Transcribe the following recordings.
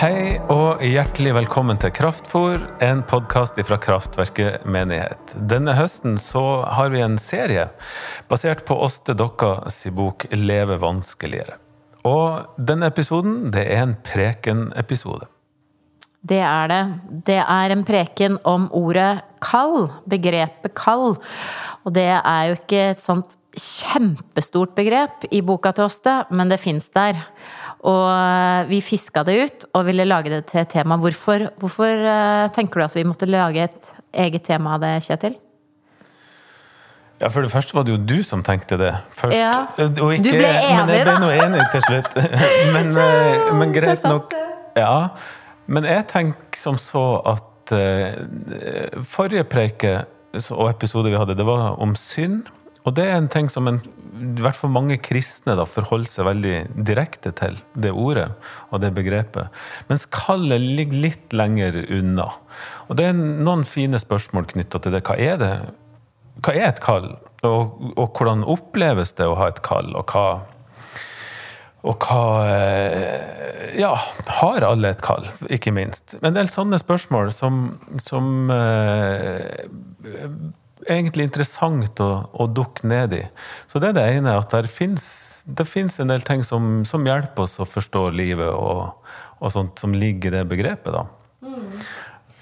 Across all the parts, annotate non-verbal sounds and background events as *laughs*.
Hei og hjertelig velkommen til Kraftfor, en podkast fra Kraftverket menighet. Denne høsten så har vi en serie basert på Åste Dokka si bok 'Leve vanskeligere'. Og denne episoden, det er en preken-episode. Det er det. Det er en preken om ordet kall, begrepet kall. Og det er jo ikke et sånt kjempestort begrep i boka til Åste, men det fins der. Og vi fiska det ut og ville lage det til et tema. Hvorfor, hvorfor eh, tenker du at vi måtte lage et eget tema av det, Kjetil? Ja, For det første var det jo du som tenkte det først. Ja. Og ikke, Du ble enig, da! men jeg ble nå enig til slutt. *laughs* Men, *laughs* eh, men greit nok. Ja, men jeg tenker som så at eh, forrige preike og episode vi hadde, det var om synd. Og det er en ting som en, i hvert fall mange kristne da, forholder seg veldig direkte til, det ordet og det begrepet. Mens kallet ligger litt lenger unna. Og det er noen fine spørsmål knytta til det. Hva er det? Hva er et kall? Og, og hvordan oppleves det å ha et kall? Og hva og hva eh, Ja, har alle et kall, ikke minst? En del sånne spørsmål som, som eh, egentlig interessant å, å dukke ned i. Så det er det ene, at finnes, det fins en del ting som, som hjelper oss å forstå livet, og, og sånt som ligger i det begrepet, da.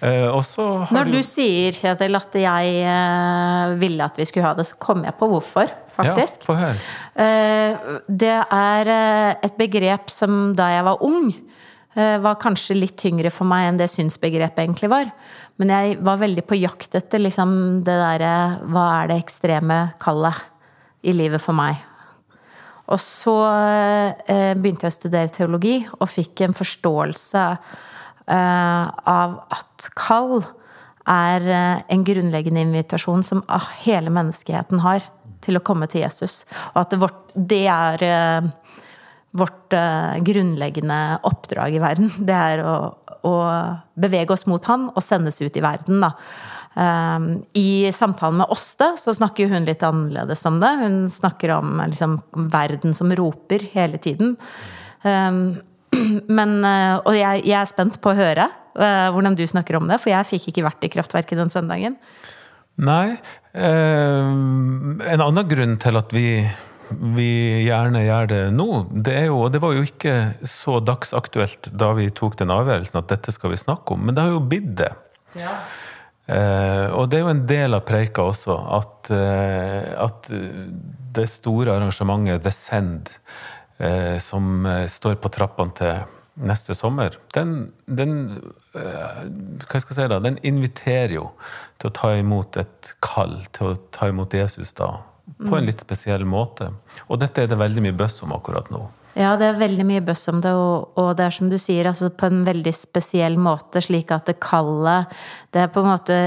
Eh, så har Når du du sier, Kjetil, at jeg eh, ville at vi skulle ha det, så kom jeg på hvorfor, faktisk. Ja. Eh, Det er eh, et begrep som da jeg var ung, eh, var kanskje litt tyngre for meg enn det synsbegrepet egentlig var. Men jeg var veldig på jakt etter liksom det derre Hva er det ekstreme kallet i livet for meg? Og så eh, begynte jeg å studere teologi og fikk en forståelse eh, av at kall er eh, en grunnleggende invitasjon som hele menneskeheten har til å komme til Jesus. Og at det, vårt, det er eh, vårt eh, grunnleggende oppdrag i verden. Det er å, å bevege oss mot han og sendes ut i verden, da. Um, I samtalen med Åste så snakker hun litt annerledes om det. Hun snakker om liksom, verden som roper hele tiden. Um, *clears throat* men, uh, og jeg, jeg er spent på å høre uh, hvordan du snakker om det, for jeg fikk ikke vært i Kraftverket den søndagen. Nei. Eh, en annen grunn til at vi, vi gjerne gjør det nå, det er jo Og det var jo ikke så dagsaktuelt da vi tok den avgjørelsen at dette skal vi snakke om, men det har jo blitt det. Eh, og det er jo en del av preika også, at, eh, at det store arrangementet The Send, eh, som eh, står på trappene til neste sommer, den, den eh, hva skal jeg si da, den inviterer jo til å ta imot et kall, til å ta imot Jesus da, på en litt spesiell måte. Og dette er det veldig mye bøss om akkurat nå. Ja, det er veldig mye bøss om det, og, og det er som du sier, altså på en veldig spesiell måte, slik at det kallet Det er på en måte,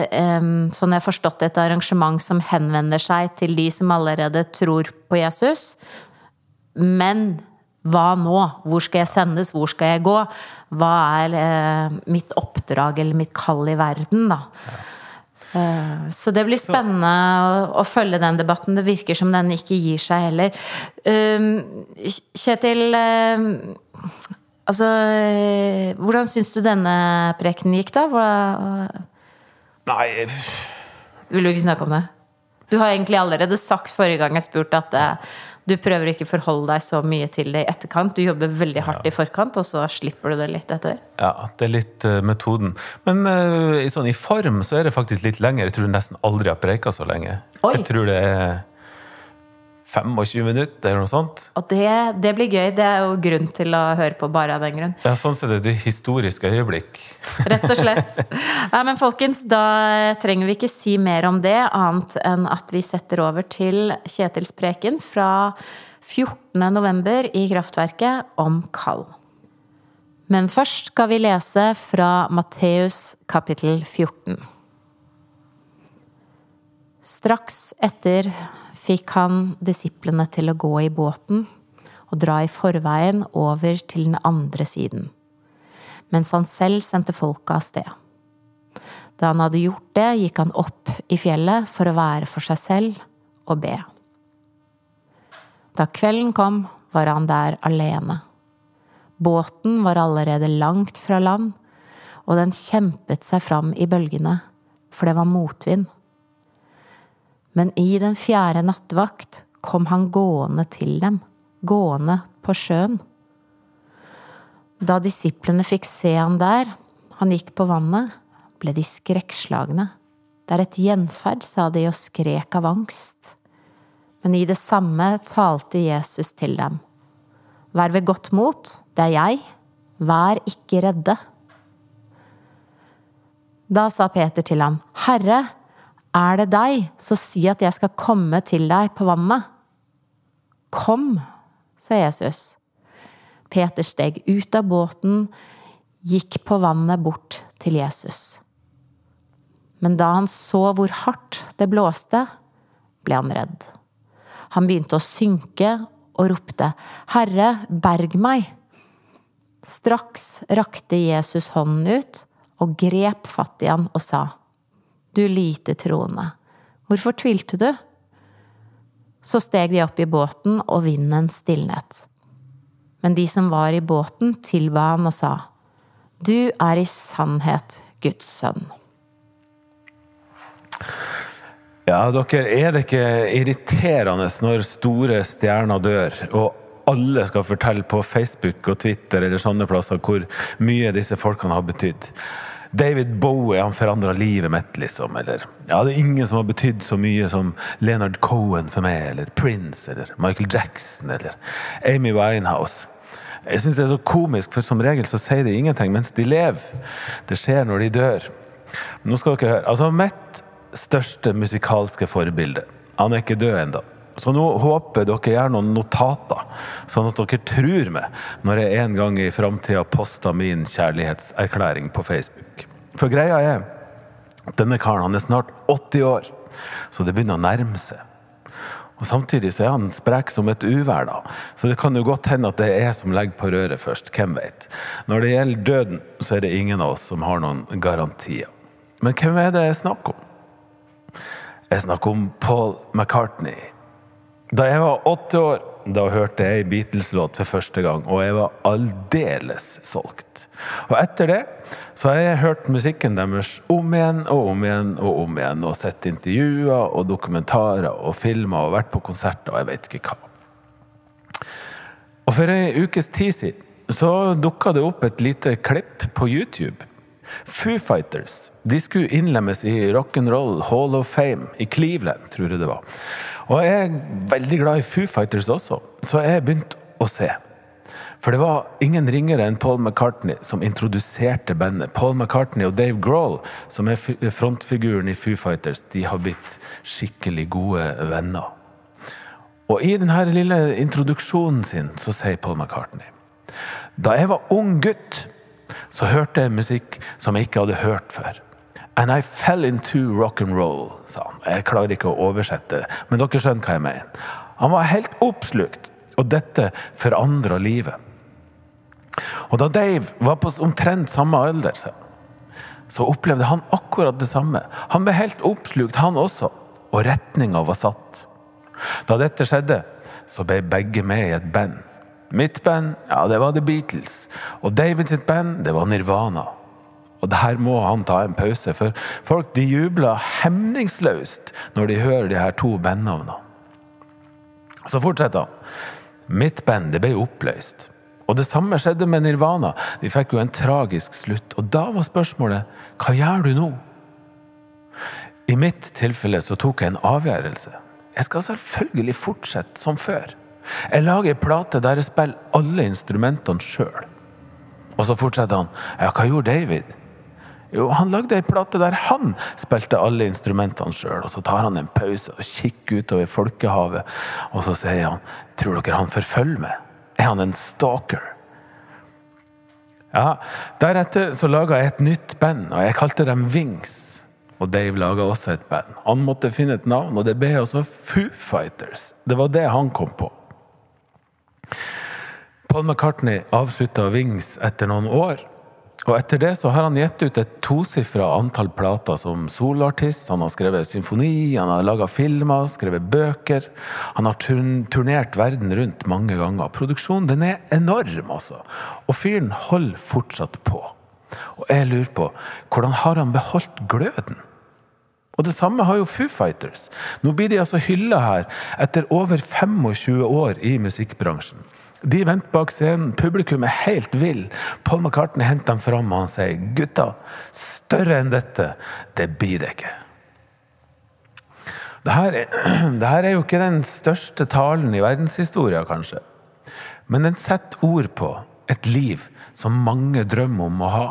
sånn jeg har forstått et arrangement som henvender seg til de som allerede tror på Jesus. Men hva nå? Hvor skal jeg sendes? Hvor skal jeg gå? Hva er eh, mitt oppdrag eller mitt kall i verden, da? Eh, Så det blir spennende å, å følge den debatten. Det virker som den ikke gir seg heller. Um, Kjetil, um, altså eh, Hvordan syns du denne prekenen gikk, da? Hva, Nei, vil du ikke snakke om det? Du har egentlig allerede sagt forrige gang jeg spurte at eh, du prøver ikke forholde deg så mye til det i etterkant. Du jobber veldig hardt i forkant, og så slipper du det litt etter. Ja, det er litt uh, metoden. Men uh, i sånn, i form så er det faktisk litt lenger. Jeg tror du nesten aldri har preika så lenge. Oi. Jeg tror det er 25 minutter eller noe sånt. Og det, det blir gøy. Det er jo grunn til å høre på bare av den grunn. Ja, sånn sett er det et historisk øyeblikk. *laughs* Rett og slett. Ja, men folkens, da trenger vi ikke si mer om det, annet enn at vi setter over til Kjetils preken fra 14. november i Kraftverket om kall. Men først skal vi lese fra Matteus kapittel 14. Straks etter fikk han disiplene til å gå i båten og dra i forveien over til den andre siden mens han selv sendte folket av sted. Da han hadde gjort det, gikk han opp i fjellet for å være for seg selv og be. Da kvelden kom, var han der alene. Båten var allerede langt fra land, og den kjempet seg fram i bølgene, for det var motvind. Men i den fjerde nattevakt kom han gående til dem, gående på sjøen. Da disiplene fikk se han der, han gikk på vannet, ble de skrekkslagne. Det er et gjenferd, sa de og skrek av angst. Men i det samme talte Jesus til dem. Vær ved godt mot, det er jeg, vær ikke redde. Da sa Peter til ham, Herre, er det deg, så si at jeg skal komme til deg på vannet. Kom, sa Jesus. Peter steg ut av båten, gikk på vannet bort til Jesus. Men da han så hvor hardt det blåste, ble han redd. Han begynte å synke og ropte, Herre, berg meg! Straks rakte Jesus hånden ut og grep fatt i han og sa, Du lite troende, hvorfor tvilte du? Så steg de opp i båten, og vinden stilnet. Men de som var i båten, tilba han og sa, Du er i sannhet Guds sønn. Ja, dere, er det ikke irriterende når store stjerner dør, og alle skal fortelle på Facebook og Twitter eller sånne plasser hvor mye disse folkene har betydd? David Bowie han forandra livet mitt, liksom. Eller ja, det er ingen som har betydd så mye som Leonard Cohen for meg, eller Prince, eller Michael Jackson, eller Amy Winehouse. Jeg syns det er så komisk, for som regel så sier de ingenting mens de lever. Det skjer når de dør. Men nå skal dere høre. Altså, mitt største musikalske forbilde, han er ikke død ennå. Så nå håper dere gjør noen notater, sånn at dere tror meg når jeg en gang i framtida poster min kjærlighetserklæring på Facebook. For greia er denne karen han er snart 80 år, så det begynner å nærme seg. Og Samtidig så er han sprek som et uvær, da. Så det kan jo godt hende at det er jeg som legger på røret først. Hvem vet. Når det gjelder døden, så er det ingen av oss som har noen garantier. Men hvem er det jeg snakker om? Jeg snakker om Paul McCartney. Da jeg var åtte år, da hørte jeg Beatles-låt for første gang, og jeg var aldeles solgt. Og etter det så har jeg hørt musikken deres om igjen og om igjen og om igjen, og sett intervjuer og dokumentarer og filmer og vært på konserter og jeg vet ikke hva. Og for ei ukes tid siden så dukka det opp et lite klipp på YouTube. Foo Fighters de skulle innlemmes i Rock'n'Roll Hall of Fame i Cleveland, tror jeg det var. Og jeg er veldig glad i Foo Fighters også, så jeg begynte å se. For det var ingen ringere enn Paul McCartney som introduserte bandet. Paul McCartney og Dave Grohl, som er frontfiguren i Foo Fighters, de har blitt skikkelig gode venner. Og i denne lille introduksjonen sin så sier Paul McCartney Da jeg var ung gutt, så hørte jeg musikk som jeg ikke hadde hørt før. And I fell into rock and roll, sa han. Jeg klarer ikke å oversette, men dere skjønner hva jeg mener. Han var helt oppslukt, og dette forandra livet. Og da Dave var på omtrent samme alder, så opplevde han akkurat det samme. Han ble helt oppslukt, han også, og retninga var satt. Da dette skjedde, så ble begge med i et band. Mitt band, ja, det var The Beatles. Og David sitt band, det var Nirvana. Og der må han ta en pause, for folk de jubler hemningsløst når de hører de her to bandnavnene. Så fortsetter han. Mitt band det ble oppløst. Og det samme skjedde med Nirvana. De fikk jo en tragisk slutt. Og da var spørsmålet hva gjør du nå? I mitt tilfelle så tok jeg en avgjørelse. Jeg skal selvfølgelig fortsette som før. Jeg lager ei plate der jeg spiller alle instrumentene sjøl. Og så fortsetter han. Ja, hva gjorde David? Jo, han lagde ei plate der han spilte alle instrumentene sjøl. Og så tar han en pause og kikker utover folkehavet, og så sier han Tror dere han forfølger meg? Er han en stalker? Ja, Deretter så laga jeg et nytt band, og jeg kalte dem Wings. Og Dave laga også et band. Han måtte finne et navn, og det ble også Foo Fighters. Det var det han kom på. Paul McCartney avslutta Wings etter noen år. Og etter det så har han gitt ut et tosifra antall plater som soloartist. Han har skrevet symfoni, han har laga filmer, skrevet bøker. Han har turnert verden rundt mange ganger. Produksjonen den er enorm, altså. Og fyren holder fortsatt på. Og jeg lurer på, hvordan har han beholdt gløden? Og det samme har jo Foo Fighters. Nå blir de altså hylla her etter over 25 år i musikkbransjen. De venter bak scenen, publikum er helt vill. Paul McCartney henter dem fram, og han sier 'Gutta, større enn dette, det blir det ikke'. Dette *clears throat* er, jo ikke den største talen i verdenshistoria, kanskje. Men den setter ord på et liv som mange drømmer om å ha.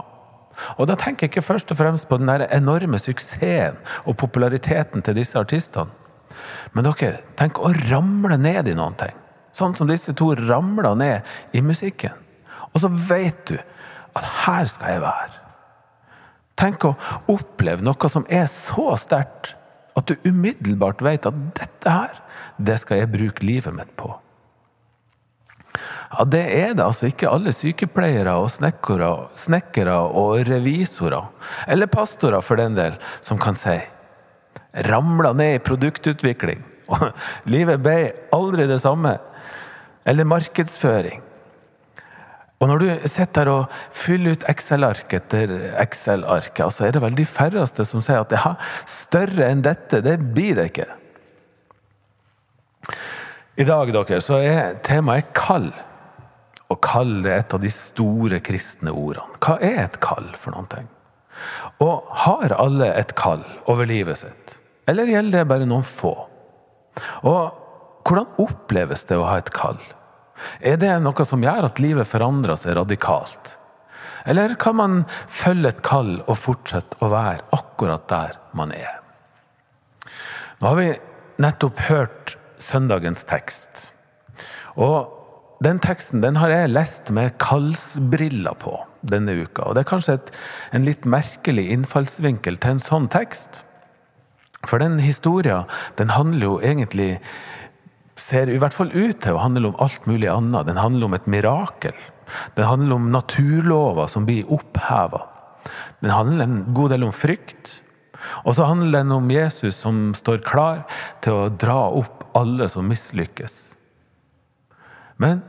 Og da tenker jeg ikke først og fremst på den enorme suksessen og populariteten til disse artistene. Men dere, tenk å ramle ned i noen ting. Sånn som disse to ramla ned i musikken. Og så vet du at her skal jeg være. Tenk å oppleve noe som er så sterkt at du umiddelbart vet at dette her, det skal jeg bruke livet mitt på. Ja, Det er det altså ikke alle sykepleiere og snekkere, snekkere og revisorer, eller pastorer for den del, som kan si. Ramla ned i produktutvikling. *laughs* Og livet ble aldri det samme eller markedsføring. Og når du sitter og fyller ut Excel-ark etter Excel-ark, så er det vel de færreste som sier at ja, større enn dette, det blir det ikke. I dag dere, så er temaet kall. Og kalle det et av de store kristne ordene. Hva er et kall for noen ting? Og har alle et kall over livet sitt? Eller gjelder det bare noen få? Og hvordan oppleves det å ha et kall? Er det noe som gjør at livet forandrer seg radikalt? Eller kan man følge et kall og fortsette å være akkurat der man er? Nå har vi nettopp hørt søndagens tekst. Og den teksten den har jeg lest med kalsbriller på denne uka. Og det er kanskje et, en litt merkelig innfallsvinkel til en sånn tekst. For den historien den handler jo egentlig ser i hvert fall ut til å handle om alt mulig annet. Den handler om et mirakel. Den handler om naturlover som blir oppheva. Den handler en god del om frykt. Og så handler den om Jesus som står klar til å dra opp alle som mislykkes. Men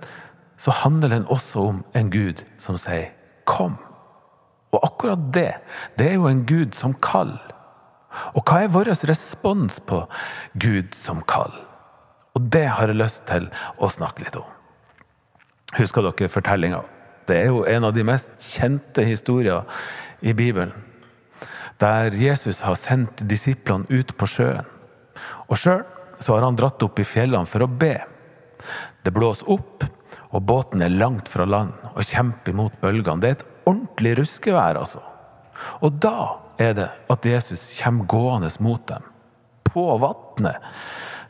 så handler den også om en Gud som sier 'kom'. Og akkurat det, det er jo en Gud som kall. Og hva er vår respons på Gud som kall? Og det har jeg lyst til å snakke litt om. Husker dere fortellinga? Det er jo en av de mest kjente historier i Bibelen. Der Jesus har sendt disiplene ut på sjøen. Og sjøl har han dratt opp i fjellene for å be. Det blåser opp, og båten er langt fra land og kjemper imot bølgene. Det er et ordentlig ruskevær, altså. Og da er det at Jesus kommer gående mot dem. På vannet.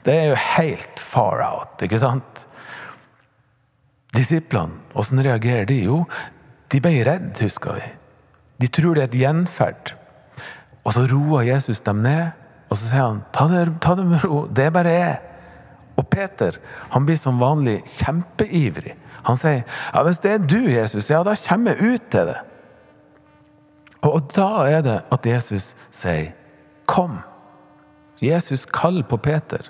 Det er jo helt far out, ikke sant? Disiplene, åssen reagerer de? Jo, de ble redde, husker vi. De tror det er et gjenferd. Og så roer Jesus dem ned, og så sier han ta det, ta det med ro, det er bare jeg. Og Peter han blir som vanlig kjempeivrig. Han sier ja, hvis det er du, Jesus, ja, da kommer jeg ut til det. Og da er det at Jesus sier kom. Jesus kaller på Peter.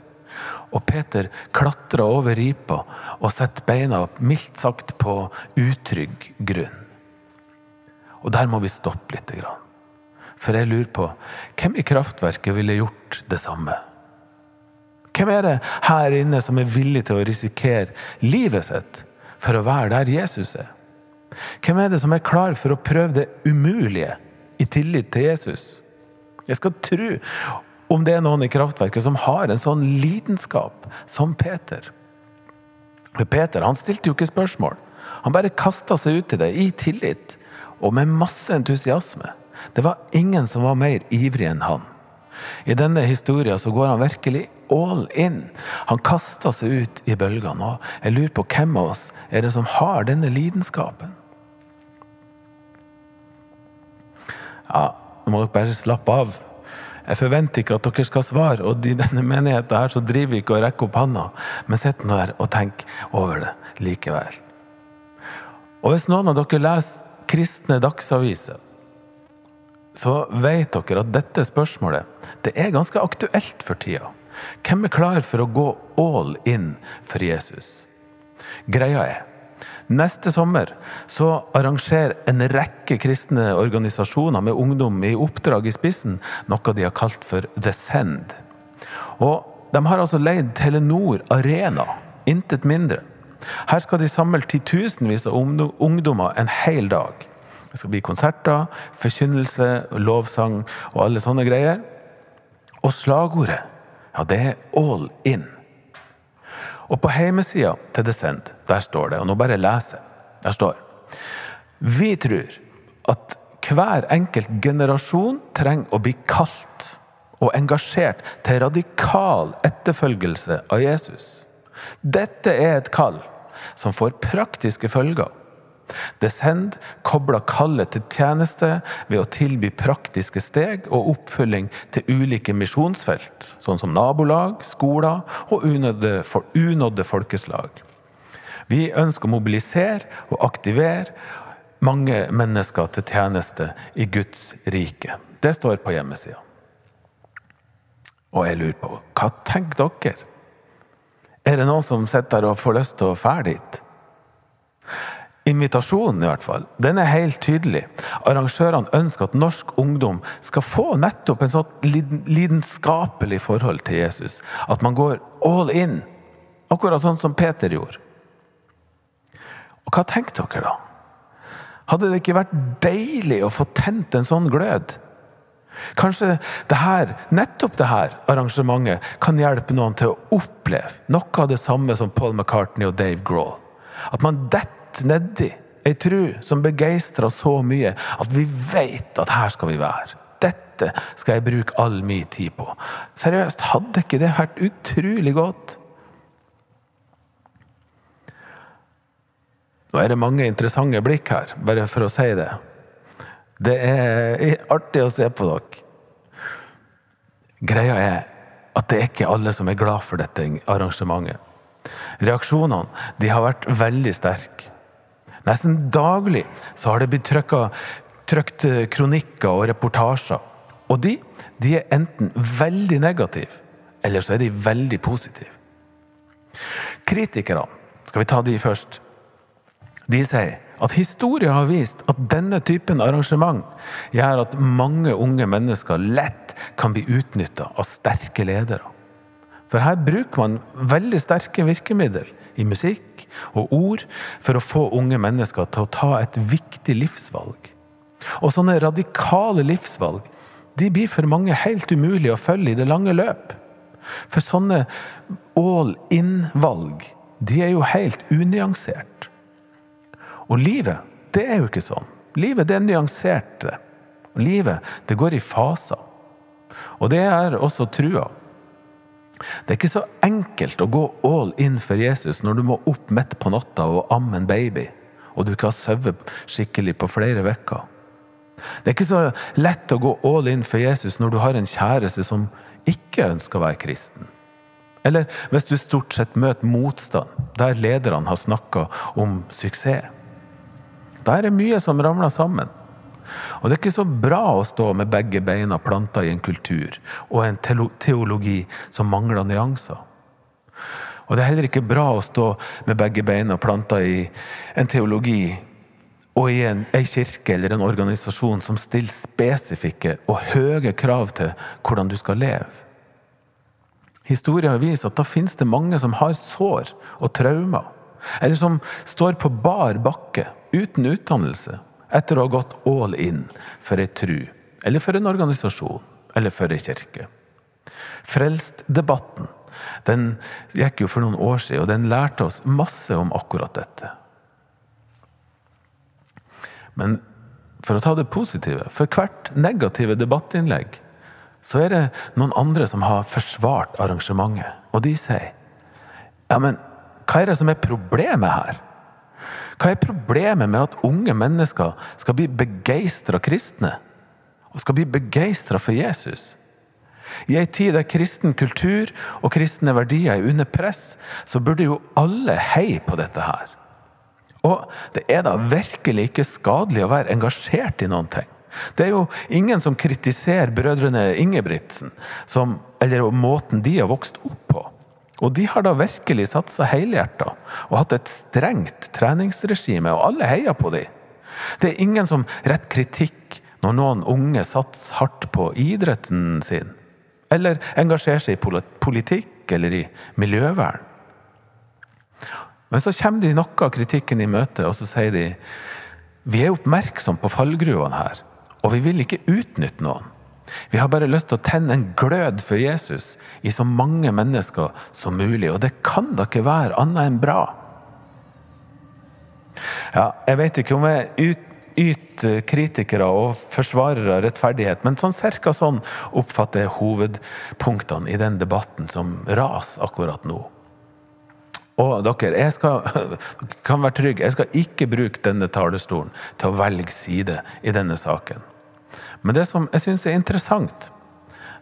Og Peter klatrer over ripa og setter beina mildt sagt på utrygg grunn. Og der må vi stoppe litt. For jeg lurer på hvem i kraftverket ville gjort det samme? Hvem er det her inne som er villig til å risikere livet sitt for å være der Jesus er? Hvem er det som er klar for å prøve det umulige i tillit til Jesus? Jeg skal tro om det er noen i kraftverket som har en sånn lidenskap som Peter. For Peter han stilte jo ikke spørsmål. Han bare kasta seg ut i det, i tillit og med masse entusiasme. Det var ingen som var mer ivrig enn han. I denne historien så går han virkelig all in. Han kaster seg ut i bølgene. Og jeg lurer på hvem av oss er det som har denne lidenskapen? Ja, nå må dere bare slappe av. Jeg forventer ikke at dere skal svare, og i denne menigheten her så driver vi ikke og rekker opp handa, men sitt nå der og tenk over det likevel. Og hvis noen av dere leser kristne dagsaviser, så vet dere at dette spørsmålet det er ganske aktuelt for tida. Hvem er klar for å gå all in for Jesus? Greia er Neste sommer så arrangerer en rekke kristne organisasjoner med ungdom i oppdrag i spissen noe de har kalt for The Send. Og De har altså leid Telenor Arena, intet mindre. Her skal de samle titusenvis av ungdommer en hel dag. Det skal bli konserter, forkynnelse, lovsang og alle sånne greier. Og slagordet, ja, det er all in. Og på hjemmesida til Descent, der står det, og nå bare leser Der står Vi tror at hver enkelt generasjon trenger å bli kalt og engasjert til radikal etterfølgelse av Jesus. Dette er et kall som får praktiske følger. Descend kobler kallet til tjeneste ved å tilby praktiske steg og oppfølging til ulike misjonsfelt, sånn som nabolag, skoler og unådde, unådde folkeslag. Vi ønsker å mobilisere og aktivere mange mennesker til tjeneste i Guds rike. Det står på hjemmesida. Og jeg lurer på, hva tenker dere? Er det noen som sitter og får lyst til å fære dit? Invitasjonen, i hvert fall, den er helt tydelig. Arrangørene ønsker at norsk ungdom skal få nettopp en sånn lidenskapelig forhold til Jesus. At man går all in. Akkurat sånn som Peter gjorde. Og hva tenker dere da? Hadde det ikke vært deilig å få tent en sånn glød? Kanskje det her, nettopp det her arrangementet kan hjelpe noen til å oppleve noe av det samme som Paul McCartney og Dave Grohl. At man detter nedi ei tru som begeistra så mye at vi vet at her skal vi være. Dette skal jeg bruke all min tid på. Seriøst, hadde ikke det vært utrolig godt? Nå er det mange interessante blikk her, bare for å si det. Det er artig å se på dere. Greia er at det er ikke alle som er glad for dette arrangementet. Reaksjonene de har vært veldig sterke. Nesten daglig så har det blitt trykt kronikker og reportasjer. Og de, de er enten veldig negative, eller så er de veldig positive. Kritikerne, skal vi ta de først, de sier at historien har vist at denne typen arrangement gjør at mange unge mennesker lett kan bli utnytta av sterke ledere. For her bruker man veldig sterke virkemidler i musikk og ord for å få unge mennesker til å ta et viktig livsvalg. Og sånne radikale livsvalg de blir for mange helt umulig å følge i det lange løp. For sånne all in-valg, de er jo helt unyansert. Og livet, det er jo ikke sånn. Livet, det er nyansert. det. livet, det går i faser. Og det er også trua. Det er ikke så enkelt å gå all in for Jesus når du må opp midt på natta og amme en baby, og du ikke har sovet skikkelig på flere uker. Det er ikke så lett å gå all in for Jesus når du har en kjæreste som ikke ønsker å være kristen. Eller hvis du stort sett møter motstand, der lederne har snakka om suksess. Da er det mye som ramler sammen. Og det er ikke så bra å stå med begge beina planta i en kultur og en teologi som mangler nyanser. Og det er heller ikke bra å stå med begge beina planta i en teologi og i en, en kirke eller en organisasjon som stiller spesifikke og høye krav til hvordan du skal leve. Historien viser at da finnes det mange som har sår og traumer, eller som står på bar bakke uten utdannelse etter å ha gått all in for ei tru, eller for en organisasjon, eller for ei kirke. Frelst-debatten den gikk jo for noen år siden, og den lærte oss masse om akkurat dette. Men for å ta det positive For hvert negative debattinnlegg så er det noen andre som har forsvart arrangementet. Og de sier ja, men hva er det som er problemet her? Hva er problemet med at unge mennesker skal bli begeistra kristne? Og skal bli begeistra for Jesus? I ei tid der kristen kultur og kristne verdier er under press, så burde jo alle heie på dette her. Og det er da virkelig ikke skadelig å være engasjert i noen ting. Det er jo ingen som kritiserer brødrene Ingebrigtsen, som, eller måten de har vokst opp på. Og de har da virkelig satsa helhjerta og hatt et strengt treningsregime, og alle heier på dem. Det er ingen som retter kritikk når noen unge satser hardt på idretten sin, eller engasjerer seg i politikk eller i miljøvern. Men så kommer de noe av kritikken i møte, og så sier de vi er oppmerksom på fallgruvene her, og vi vil ikke utnytte noen. Vi har bare lyst til å tenne en glød for Jesus i så mange mennesker som mulig, og det kan da ikke være annet enn bra. Ja, jeg vet ikke om jeg yter kritikere og forsvarere rettferdighet, men sånn cirka sånn oppfatter jeg hovedpunktene i den debatten som raser akkurat nå. Og dere, jeg skal, *laughs* kan være trygg, jeg skal ikke bruke denne talerstolen til å velge side i denne saken. Men det som jeg syns er interessant,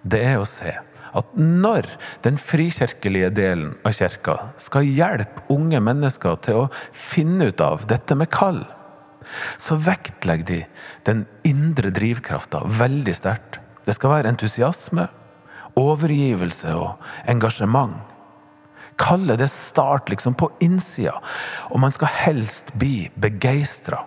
det er å se at når den frikirkelige delen av kirka skal hjelpe unge mennesker til å finne ut av dette med kall, så vektlegger de den indre drivkrafta veldig sterkt. Det skal være entusiasme, overgivelse og engasjement. Kallet det start liksom på innsida, og man skal helst bli begeistra.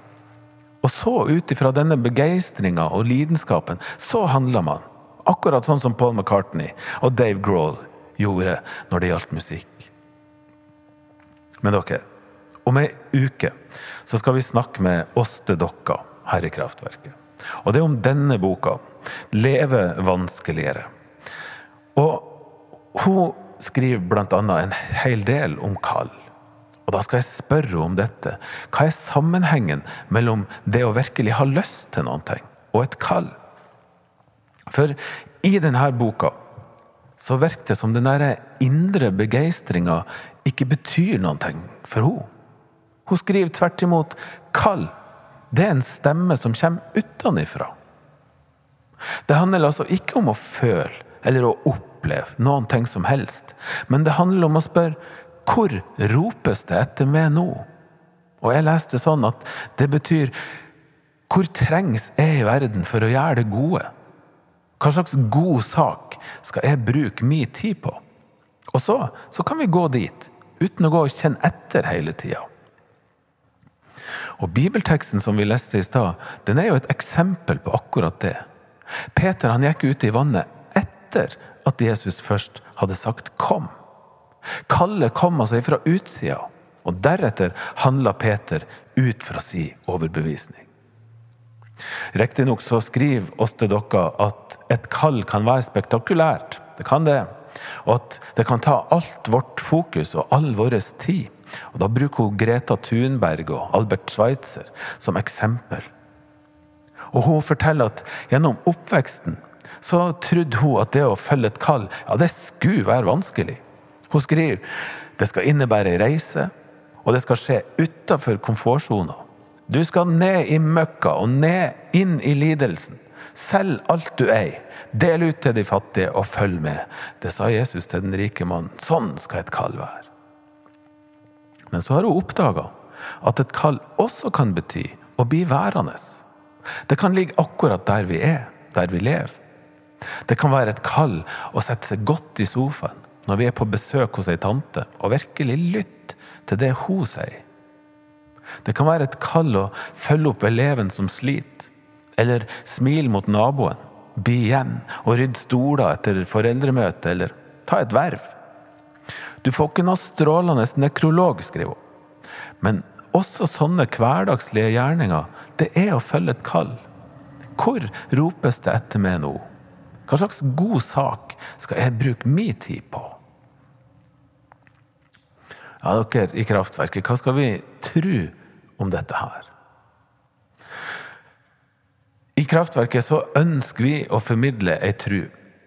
Og så, ut ifra denne begeistringa og lidenskapen, så handler man. Akkurat sånn som Paul McCartney og Dave Grohl gjorde når det gjaldt musikk. Men dere, om ei uke så skal vi snakke med Åste Dokka her i Kraftverket. Og det er om denne boka, 'Leve vanskeligere'. Og hun skriver annet en hel del om kall. Og da skal jeg spørre om dette. Hva er sammenhengen mellom det å virkelig ha lyst til noe og et kall? For i denne boka så virker det som den indre begeistringa ikke betyr noe for henne. Hun skriver tvert imot kall. Det er en stemme som kommer utenfra. Det handler altså ikke om å føle eller å oppleve noen ting som helst, men det handler om å spørre hvor ropes det etter meg nå? Og jeg leste sånn at det betyr hvor trengs jeg i verden for å gjøre det gode? Hva slags god sak skal jeg bruke min tid på? Og så, så kan vi gå dit, uten å gå og kjenne etter hele tida. Og Bibelteksten som vi leste i stad, den er jo et eksempel på akkurat det. Peter han gikk ut i vannet etter at Jesus først hadde sagt 'kom'. Kallet kom altså fra utsida, og deretter handla Peter ut fra si overbevisning. Riktignok så skriver oss til dere at et kall kan være spektakulært. Det kan det. Og at det kan ta alt vårt fokus og all vår tid. Og Da bruker hun Greta Thunberg og Albert Schweitzer som eksempel. Og Hun forteller at gjennom oppveksten så trodde hun at det å følge et kall, ja, det skulle være vanskelig. Hun skriver det skal innebære ei reise, og det skal skje utafor komfortsona. Du skal ned i møkka og ned inn i lidelsen. Selg alt du eier. Del ut til de fattige og følg med. Det sa Jesus til den rike mannen. Sånn skal et kall være. Men så har hun oppdaga at et kall også kan bety å bli værende. Det kan ligge akkurat der vi er, der vi lever. Det kan være et kall å sette seg godt i sofaen når vi er på besøk hos ei tante, og virkelig lytte til det hun sier. Det kan være et kall å følge opp eleven som sliter, eller smile mot naboen, bli igjen og rydde stoler etter foreldremøte, eller ta et verv. Du får ikke noe strålende nekrolog, skriver hun. Men også sånne hverdagslige gjerninger, det er å følge et kall. Hvor ropes det etter meg nå? Hva slags god sak skal jeg bruke min tid på? Ja, dere i kraftverket, hva skal vi tro om dette her? I kraftverket så ønsker vi å formidle ei tru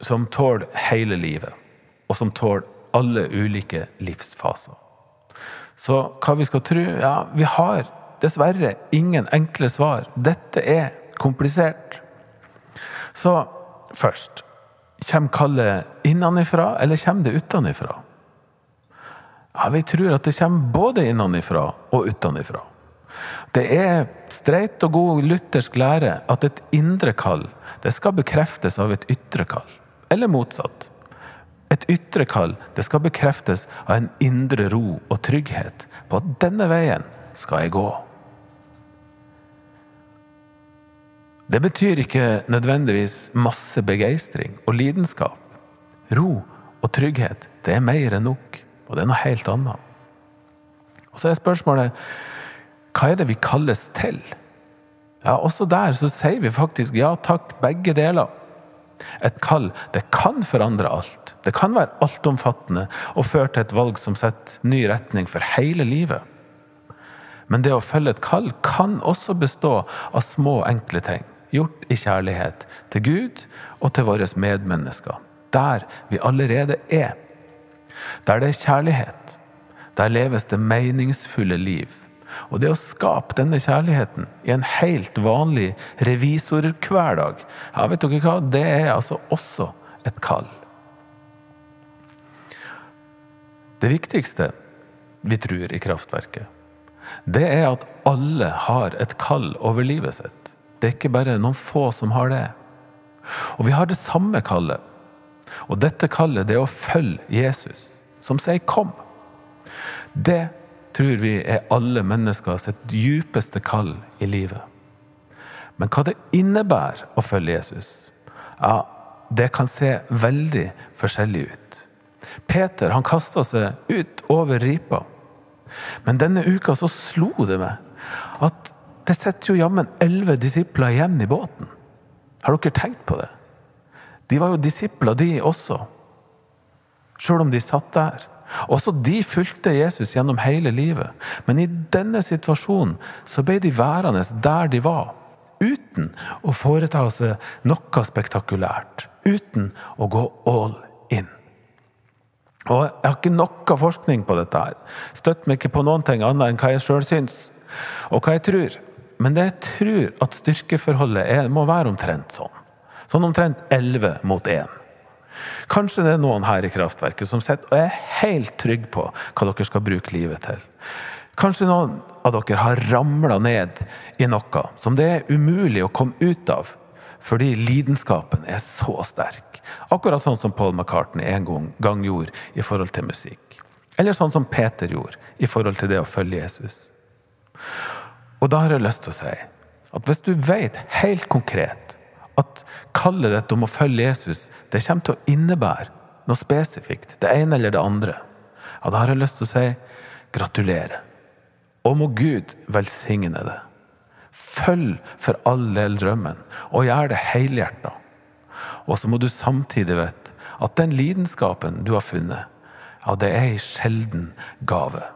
som tåler hele livet, og som tåler alle ulike livsfaser. Så hva vi skal tro? Ja, vi har dessverre ingen enkle svar. Dette er komplisert. Så først Kommer kallet innenfra, eller kommer det utenfra? Ja, vi tror at det kommer både innenfra og utenfra. Det er streit og god luthersk lære at et indre kall det skal bekreftes av et ytre kall. Eller motsatt. Et ytre kall det skal bekreftes av en indre ro og trygghet på at denne veien skal jeg gå. Det betyr ikke nødvendigvis masse begeistring og lidenskap. Ro og trygghet, det er mer enn nok, og det er noe helt annet. Og så er spørsmålet hva er det vi kalles til? Ja, Også der så sier vi faktisk ja takk, begge deler. Et kall det kan forandre alt. Det kan være altomfattende og føre til et valg som setter ny retning for hele livet. Men det å følge et kall kan også bestå av små, enkle ting. Gjort i kjærlighet til Gud og til våre medmennesker. Der vi allerede er. Der det er kjærlighet. Der leves det meningsfulle liv. Og det å skape denne kjærligheten i en helt vanlig revisorhverdag, ja, vet dere hva, det er altså også et kall. Det viktigste vi tror i kraftverket, det er at alle har et kall over livet sitt. Det er ikke bare noen få som har det. Og vi har det samme kallet. Og dette kallet det er å følge Jesus, som sier 'kom'. Det tror vi er alle mennesker sitt djupeste kall i livet. Men hva det innebærer å følge Jesus, ja, det kan se veldig forskjellig ut. Peter han kasta seg ut over ripa. Men denne uka så slo det meg at det sitter jo jammen elleve disipler igjen i båten. Har dere tenkt på det? De var jo disipler, de også. Sjøl om de satt der. Også de fulgte Jesus gjennom hele livet. Men i denne situasjonen så ble de værende der de var. Uten å foreta seg noe spektakulært. Uten å gå all in. Og Jeg har ikke noe forskning på dette. her. Støtter meg ikke på noen ting annet enn hva jeg sjøl syns, og hva jeg tror. Men jeg tror at styrkeforholdet er, må være omtrent sånn. Sånn omtrent 11 mot 1. Kanskje det er noen her i kraftverket som sitter og er helt trygg på hva dere skal bruke livet til. Kanskje noen av dere har ramla ned i noe som det er umulig å komme ut av fordi lidenskapen er så sterk. Akkurat sånn som Paul McCartney en gang gjorde i forhold til musikk. Eller sånn som Peter gjorde i forhold til det å følge Jesus. Og da har jeg lyst til å si at hvis du vet helt konkret at kallet ditt om å følge Jesus det kommer til å innebære noe spesifikt, det ene eller det andre, ja, da har jeg lyst til å si gratulerer. Og må Gud velsigne det. Følg for all del drømmen, og gjør det helhjerta. Og så må du samtidig vite at den lidenskapen du har funnet, ja, det er ei sjelden gave.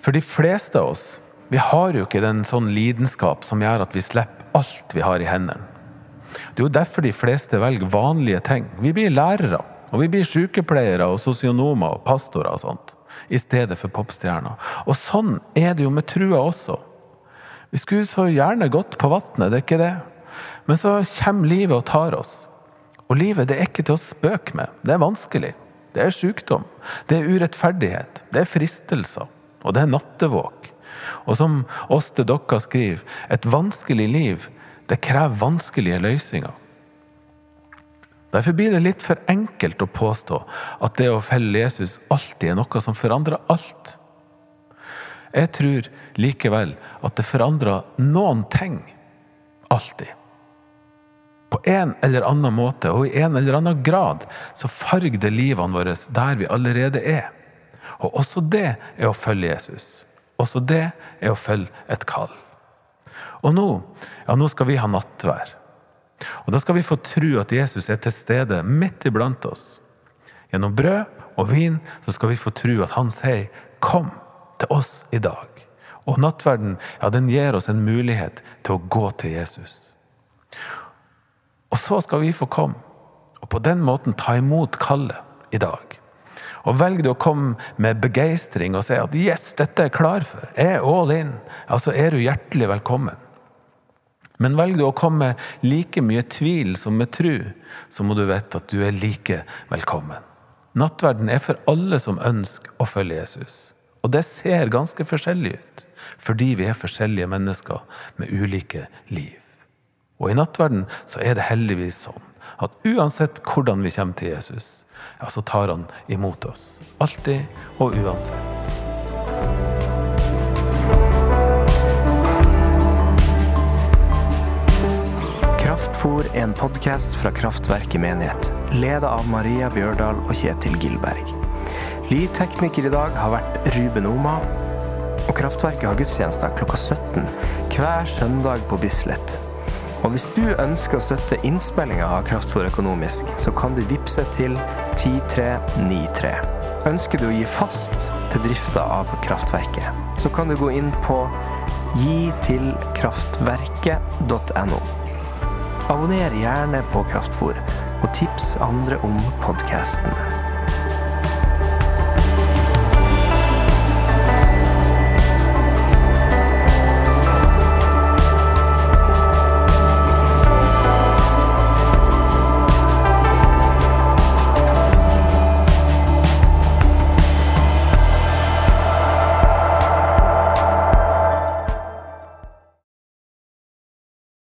For de fleste av oss, vi har jo ikke den sånn lidenskap som gjør at vi slipper alt vi har i hendene. Det er jo derfor de fleste velger vanlige ting. Vi blir lærere, og vi blir sykepleiere og sosionomer og pastorer og sånt, i stedet for popstjerner. Og sånn er det jo med trua også. Vi skulle så gjerne gått på vannet, det er ikke det. Men så kommer livet og tar oss. Og livet det er ikke til å spøke med. Det er vanskelig. Det er sykdom. Det er urettferdighet. Det er fristelser. Og det er nattevåk. Og som Åste Dokka skriver, et vanskelig liv det krever vanskelige løsninger. Derfor blir det litt for enkelt å påstå at det å felle Jesus alltid er noe som forandrer alt. Jeg tror likevel at det forandrer noen ting. Alltid. På en eller annen måte og i en eller annen grad så farger det livene våre der vi allerede er. Og også det er å følge Jesus. Også det er å følge et kall. Og nå, ja, nå skal vi ha nattvær. Og da skal vi få tro at Jesus er til stede midt iblant oss. Gjennom brød og vin så skal vi få tro at han sier 'kom til oss i dag'. Og nattverden ja, den gir oss en mulighet til å gå til Jesus. Og så skal vi få komme, og på den måten ta imot kallet i dag. Og velger du å komme med begeistring og si at 'yes, dette er jeg klar for', jeg er all in, ja, så er du hjertelig velkommen. Men velger du å komme med like mye tvil som med tru, så må du vite at du er like velkommen. Nattverden er for alle som ønsker å følge Jesus. Og det ser ganske forskjellig ut, fordi vi er forskjellige mennesker med ulike liv. Og i nattverden så er det heldigvis sånn at uansett hvordan vi kommer til Jesus, ja, så tar han imot oss. Alltid og uansett. Kraftfor er en podkast fra Kraftverket menighet, ledet av Maria Bjørdal og Kjetil Gilberg. Lydtekniker i dag har vært Ruben Oma, og Kraftverket har gudstjenester klokka 17 hver søndag på Bislett. Og hvis du ønsker å støtte innspillinga av Kraftfor økonomisk, så kan du vippse til 10393. Ønsker du å gi fast til drifta av kraftverket, så kan du gå inn på gitilkraftverket.no. Abonner gjerne på Kraftfor, og tips andre om podkasten.